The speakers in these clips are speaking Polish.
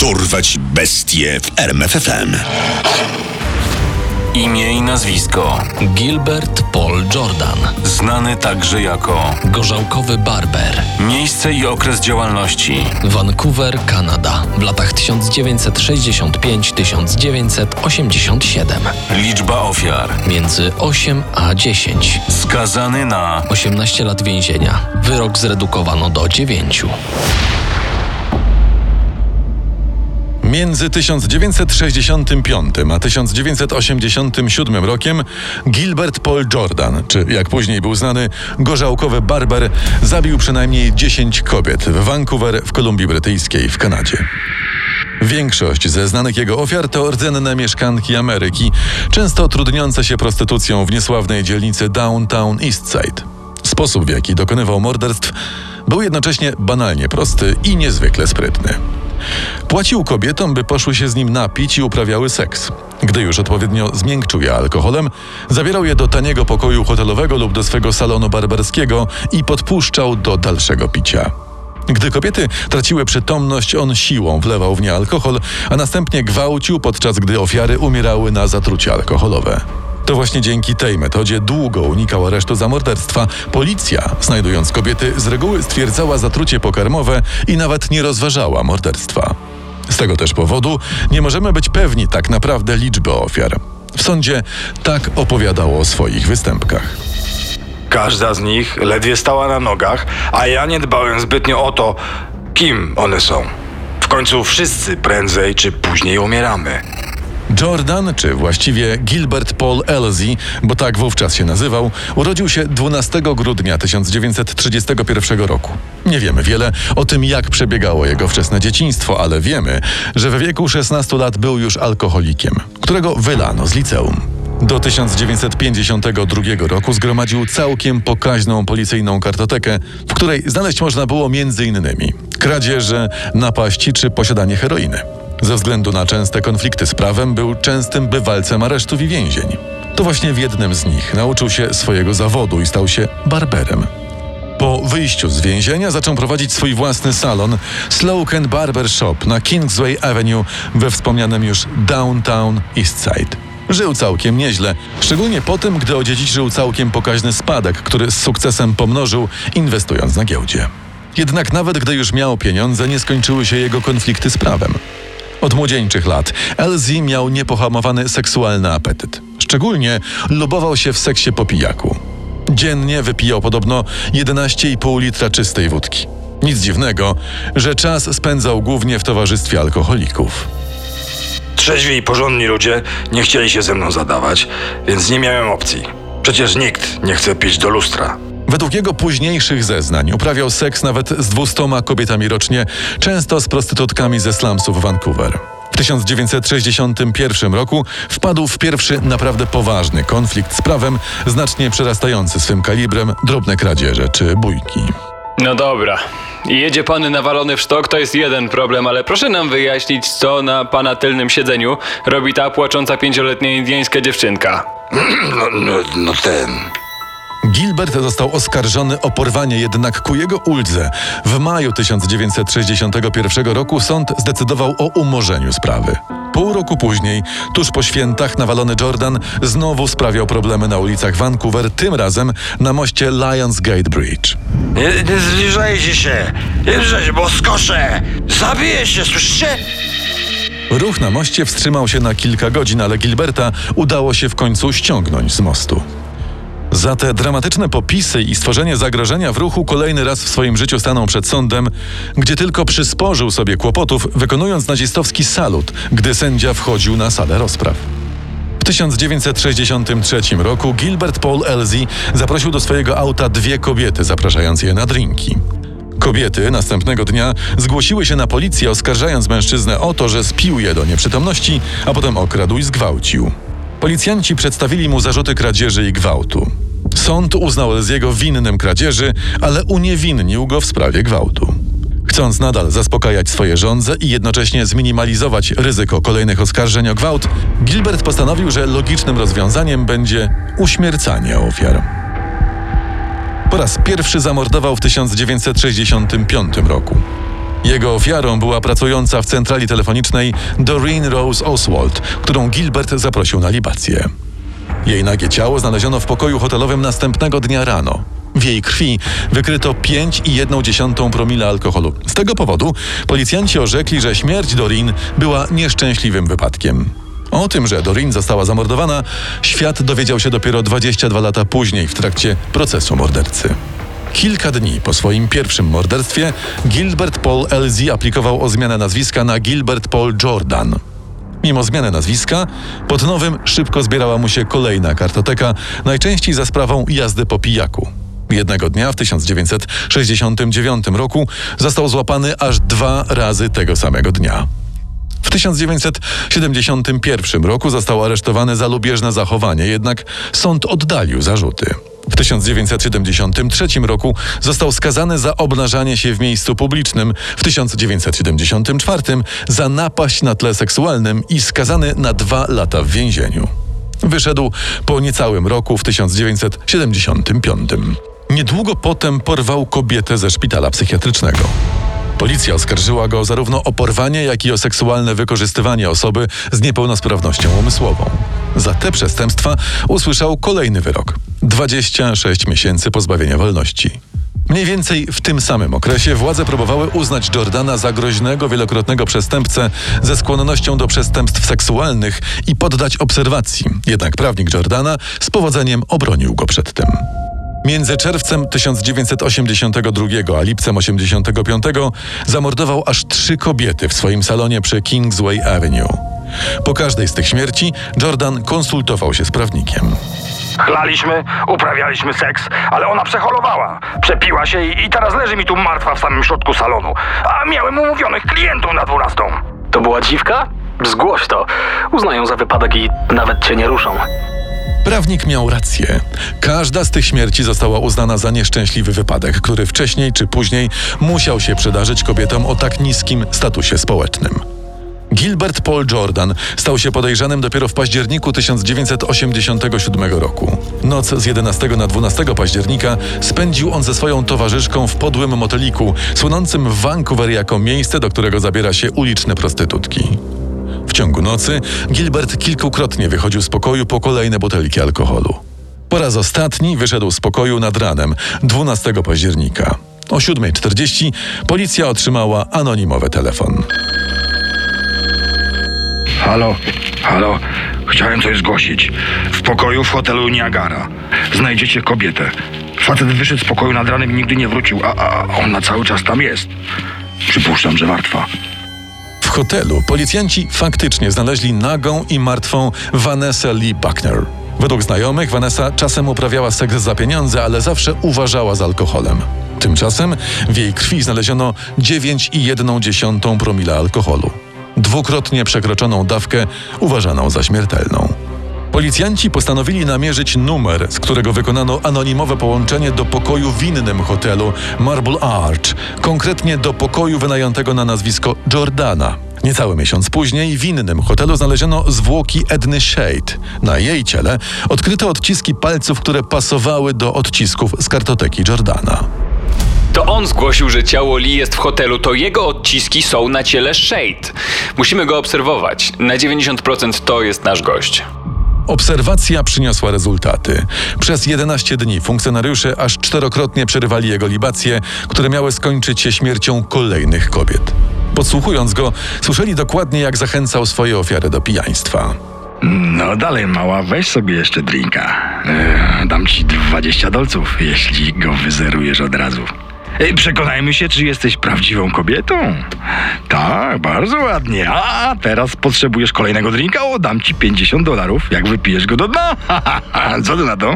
Dorwać bestie w RMFFM. Imię i nazwisko. Gilbert Paul Jordan, Znany także jako. gorzałkowy barber, Miejsce i okres działalności. Vancouver, Kanada, w latach 1965-1987, Liczba ofiar. między 8 a 10, Skazany na. 18 lat więzienia, wyrok zredukowano do 9. Między 1965 a 1987 rokiem Gilbert Paul Jordan, czy jak później był znany, gorzałkowy barber, zabił przynajmniej 10 kobiet w Vancouver w Kolumbii Brytyjskiej w Kanadzie. Większość ze znanych jego ofiar to rdzenne mieszkanki Ameryki, często trudniące się prostytucją w niesławnej dzielnicy Downtown Eastside. Sposób, w jaki dokonywał morderstw, był jednocześnie banalnie prosty i niezwykle sprytny. Płacił kobietom, by poszły się z nim napić i uprawiały seks. Gdy już odpowiednio zmiękczył je alkoholem, zabierał je do taniego pokoju hotelowego lub do swego salonu barberskiego i podpuszczał do dalszego picia. Gdy kobiety traciły przytomność, on siłą wlewał w nie alkohol, a następnie gwałcił, podczas gdy ofiary umierały na zatrucie alkoholowe. To właśnie dzięki tej metodzie długo unikał aresztu za morderstwa. Policja, znajdując kobiety, z reguły stwierdzała zatrucie pokarmowe i nawet nie rozważała morderstwa. Z tego też powodu nie możemy być pewni tak naprawdę liczby ofiar. W sądzie tak opowiadało o swoich występkach. Każda z nich ledwie stała na nogach, a ja nie dbałem zbytnio o to, kim one są. W końcu wszyscy prędzej czy później umieramy. Jordan, czy właściwie Gilbert Paul Elsie, bo tak wówczas się nazywał, urodził się 12 grudnia 1931 roku. Nie wiemy wiele o tym, jak przebiegało jego wczesne dzieciństwo, ale wiemy, że we wieku 16 lat był już alkoholikiem, którego wylano z liceum. Do 1952 roku zgromadził całkiem pokaźną policyjną kartotekę, w której znaleźć można było m.in. kradzieże, napaści czy posiadanie heroiny. Ze względu na częste konflikty z prawem był częstym bywalcem aresztów i więzień. To właśnie w jednym z nich nauczył się swojego zawodu i stał się barberem. Po wyjściu z więzienia zaczął prowadzić swój własny salon Slow Barber Shop na Kingsway Avenue we wspomnianym już Downtown Eastside. Żył całkiem nieźle, szczególnie po tym, gdy odziedziczył całkiem pokaźny spadek, który z sukcesem pomnożył, inwestując na giełdzie. Jednak nawet gdy już miał pieniądze, nie skończyły się jego konflikty z prawem. Od młodzieńczych lat LZ miał niepohamowany seksualny apetyt. Szczególnie lubował się w seksie po pijaku. Dziennie wypijał podobno 11,5 litra czystej wódki. Nic dziwnego, że czas spędzał głównie w towarzystwie alkoholików. Trzeźwi i porządni ludzie nie chcieli się ze mną zadawać, więc nie miałem opcji. Przecież nikt nie chce pić do lustra. Według jego późniejszych zeznań uprawiał seks nawet z 200 kobietami rocznie, często z prostytutkami ze slumsów Vancouver. W 1961 roku wpadł w pierwszy naprawdę poważny konflikt z prawem, znacznie przerastający swym kalibrem drobne kradzieże czy bójki. No dobra. Jedzie pan nawalony w sztok, to jest jeden problem, ale proszę nam wyjaśnić, co na pana tylnym siedzeniu robi ta płacząca pięcioletnia indyjska dziewczynka. No, no, no ten. Gilbert został oskarżony o porwanie, jednak ku jego uldze w maju 1961 roku sąd zdecydował o umorzeniu sprawy. Pół roku później, tuż po świętach, nawalony Jordan znowu sprawiał problemy na ulicach Vancouver, tym razem na moście Lions Gate Bridge. Nie, nie zbliżajcie się! Nie zbliżajcie się, bo skoszę! Zabiję się, słyszycie? Ruch na moście wstrzymał się na kilka godzin, ale Gilberta udało się w końcu ściągnąć z mostu. Za te dramatyczne popisy i stworzenie zagrożenia w ruchu kolejny raz w swoim życiu stanął przed sądem, gdzie tylko przysporzył sobie kłopotów, wykonując nazistowski salut, gdy sędzia wchodził na salę rozpraw. W 1963 roku Gilbert Paul Elsie zaprosił do swojego auta dwie kobiety, zapraszając je na drinki. Kobiety następnego dnia zgłosiły się na policję, oskarżając mężczyznę o to, że spił je do nieprzytomności, a potem okradł i zgwałcił. Policjanci przedstawili mu zarzuty kradzieży i gwałtu. Sąd uznał Elziego winnym kradzieży, ale uniewinnił go w sprawie gwałtu. Chcąc nadal zaspokajać swoje żądze i jednocześnie zminimalizować ryzyko kolejnych oskarżeń o gwałt, Gilbert postanowił, że logicznym rozwiązaniem będzie uśmiercanie ofiar. Po raz pierwszy zamordował w 1965 roku. Jego ofiarą była pracująca w centrali telefonicznej Doreen Rose Oswald, którą Gilbert zaprosił na libację. Jej nagie ciało znaleziono w pokoju hotelowym następnego dnia rano. W jej krwi wykryto 5,1 promila alkoholu. Z tego powodu policjanci orzekli, że śmierć Doreen była nieszczęśliwym wypadkiem. O tym, że Doreen została zamordowana, świat dowiedział się dopiero 22 lata później w trakcie procesu mordercy. Kilka dni po swoim pierwszym morderstwie Gilbert Paul LZ aplikował o zmianę nazwiska na Gilbert Paul Jordan. Mimo zmiany nazwiska, pod nowym szybko zbierała mu się kolejna kartoteka, najczęściej za sprawą jazdy po pijaku. Jednego dnia w 1969 roku został złapany aż dwa razy tego samego dnia. W 1971 roku został aresztowany za lubieżne zachowanie, jednak sąd oddalił zarzuty. W 1973 roku został skazany za obnażanie się w miejscu publicznym, w 1974 za napaść na tle seksualnym i skazany na dwa lata w więzieniu. Wyszedł po niecałym roku w 1975. Niedługo potem porwał kobietę ze szpitala psychiatrycznego. Policja oskarżyła go zarówno o porwanie, jak i o seksualne wykorzystywanie osoby z niepełnosprawnością umysłową. Za te przestępstwa usłyszał kolejny wyrok 26 miesięcy pozbawienia wolności. Mniej więcej w tym samym okresie władze próbowały uznać Jordana za groźnego, wielokrotnego przestępcę ze skłonnością do przestępstw seksualnych i poddać obserwacji. Jednak prawnik Jordana z powodzeniem obronił go przed tym. Między czerwcem 1982 a lipcem 1985 zamordował aż trzy kobiety w swoim salonie przy Kingsway Avenue. Po każdej z tych śmierci Jordan konsultował się z prawnikiem. Chlaliśmy, uprawialiśmy seks, ale ona przeholowała. Przepiła się i, i teraz leży mi tu martwa w samym środku salonu. A miałem umówionych klientów na dwunastą. To była dziwka? Zgłoś to. Uznają za wypadek i nawet cię nie ruszą. Prawnik miał rację. Każda z tych śmierci została uznana za nieszczęśliwy wypadek, który wcześniej czy później musiał się przydarzyć kobietom o tak niskim statusie społecznym. Gilbert Paul Jordan stał się podejrzanym dopiero w październiku 1987 roku. Noc z 11 na 12 października spędził on ze swoją towarzyszką w podłym moteliku, słynącym w Vancouver jako miejsce, do którego zabiera się uliczne prostytutki. Ciągu nocy Gilbert kilkukrotnie wychodził z pokoju po kolejne butelki alkoholu. Po raz ostatni wyszedł z pokoju nad ranem 12 października. O 7.40 policja otrzymała anonimowy telefon. Halo, halo, chciałem coś zgłosić. W pokoju w hotelu Niagara znajdziecie kobietę. Facet wyszedł z pokoju nad ranem i nigdy nie wrócił, a, a ona cały czas tam jest. Przypuszczam, że martwa. Hotelu policjanci faktycznie znaleźli nagą i martwą Vanessa Lee Buckner. Według znajomych Vanessa czasem uprawiała seks za pieniądze, ale zawsze uważała z alkoholem. Tymczasem w jej krwi znaleziono 9,1 promila alkoholu. Dwukrotnie przekroczoną dawkę uważaną za śmiertelną. Policjanci postanowili namierzyć numer, z którego wykonano anonimowe połączenie do pokoju w innym hotelu Marble Arch, konkretnie do pokoju wynajętego na nazwisko Jordana. Niecały miesiąc później w innym hotelu znaleziono zwłoki Edny Shade. Na jej ciele odkryto odciski palców, które pasowały do odcisków z kartoteki Jordana. To on zgłosił, że ciało Lee jest w hotelu, to jego odciski są na ciele Shade. Musimy go obserwować. Na 90% to jest nasz gość. Obserwacja przyniosła rezultaty. Przez 11 dni funkcjonariusze aż czterokrotnie przerywali jego libacje, które miały skończyć się śmiercią kolejnych kobiet. Podsłuchując go, słyszeli dokładnie, jak zachęcał swoje ofiary do pijaństwa. No dalej, mała, weź sobie jeszcze drinka. E, dam ci 20 dolców, jeśli go wyzerujesz od razu. E, przekonajmy się, czy jesteś prawdziwą kobietą. Tak, bardzo ładnie. A teraz potrzebujesz kolejnego drinka? O, dam ci 50 dolarów, jak wypijesz go do dna. Co ty na to?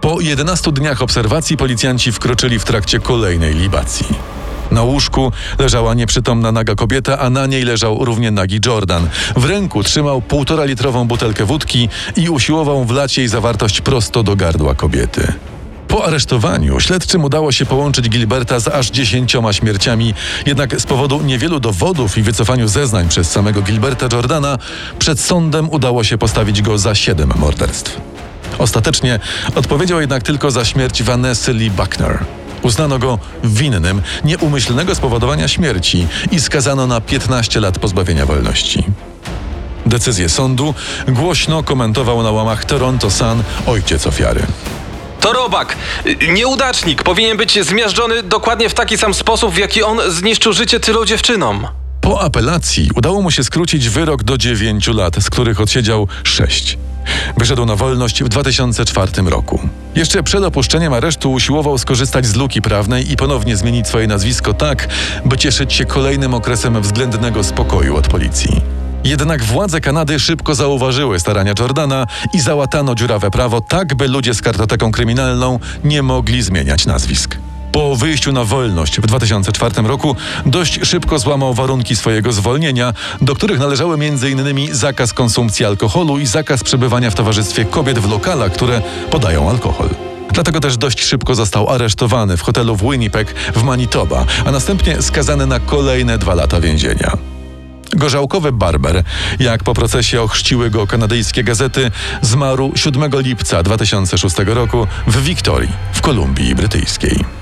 Po 11 dniach obserwacji policjanci wkroczyli w trakcie kolejnej libacji. Na łóżku leżała nieprzytomna naga kobieta, a na niej leżał równie nagi Jordan. W ręku trzymał półtora litrową butelkę wódki i usiłował wlać jej zawartość prosto do gardła kobiety. Po aresztowaniu śledczym udało się połączyć Gilberta z aż dziesięcioma śmierciami, jednak z powodu niewielu dowodów i wycofaniu zeznań przez samego Gilberta Jordana, przed sądem udało się postawić go za siedem morderstw. Ostatecznie odpowiedział jednak tylko za śmierć Vanessy Lee Buckner. Uznano go winnym nieumyślnego spowodowania śmierci i skazano na 15 lat pozbawienia wolności. Decyzję sądu głośno komentował na łamach Toronto Sun ojciec ofiary. To robak, nieudacznik, powinien być zmiażdżony dokładnie w taki sam sposób, w jaki on zniszczył życie tylu dziewczynom. Po apelacji udało mu się skrócić wyrok do 9 lat, z których odsiedział 6. Wyszedł na wolność w 2004 roku. Jeszcze przed opuszczeniem aresztu usiłował skorzystać z luki prawnej i ponownie zmienić swoje nazwisko tak, by cieszyć się kolejnym okresem względnego spokoju od policji. Jednak władze Kanady szybko zauważyły starania Jordana i załatano dziurawe prawo tak, by ludzie z kartoteką kryminalną nie mogli zmieniać nazwisk. Po wyjściu na wolność w 2004 roku dość szybko złamał warunki swojego zwolnienia, do których należały m.in. zakaz konsumpcji alkoholu i zakaz przebywania w towarzystwie kobiet w lokalach, które podają alkohol. Dlatego też dość szybko został aresztowany w hotelu w Winnipeg w Manitoba, a następnie skazany na kolejne dwa lata więzienia. Gorzałkowy barber, jak po procesie ochrzciły go kanadyjskie gazety, zmarł 7 lipca 2006 roku w Wiktorii, w Kolumbii Brytyjskiej.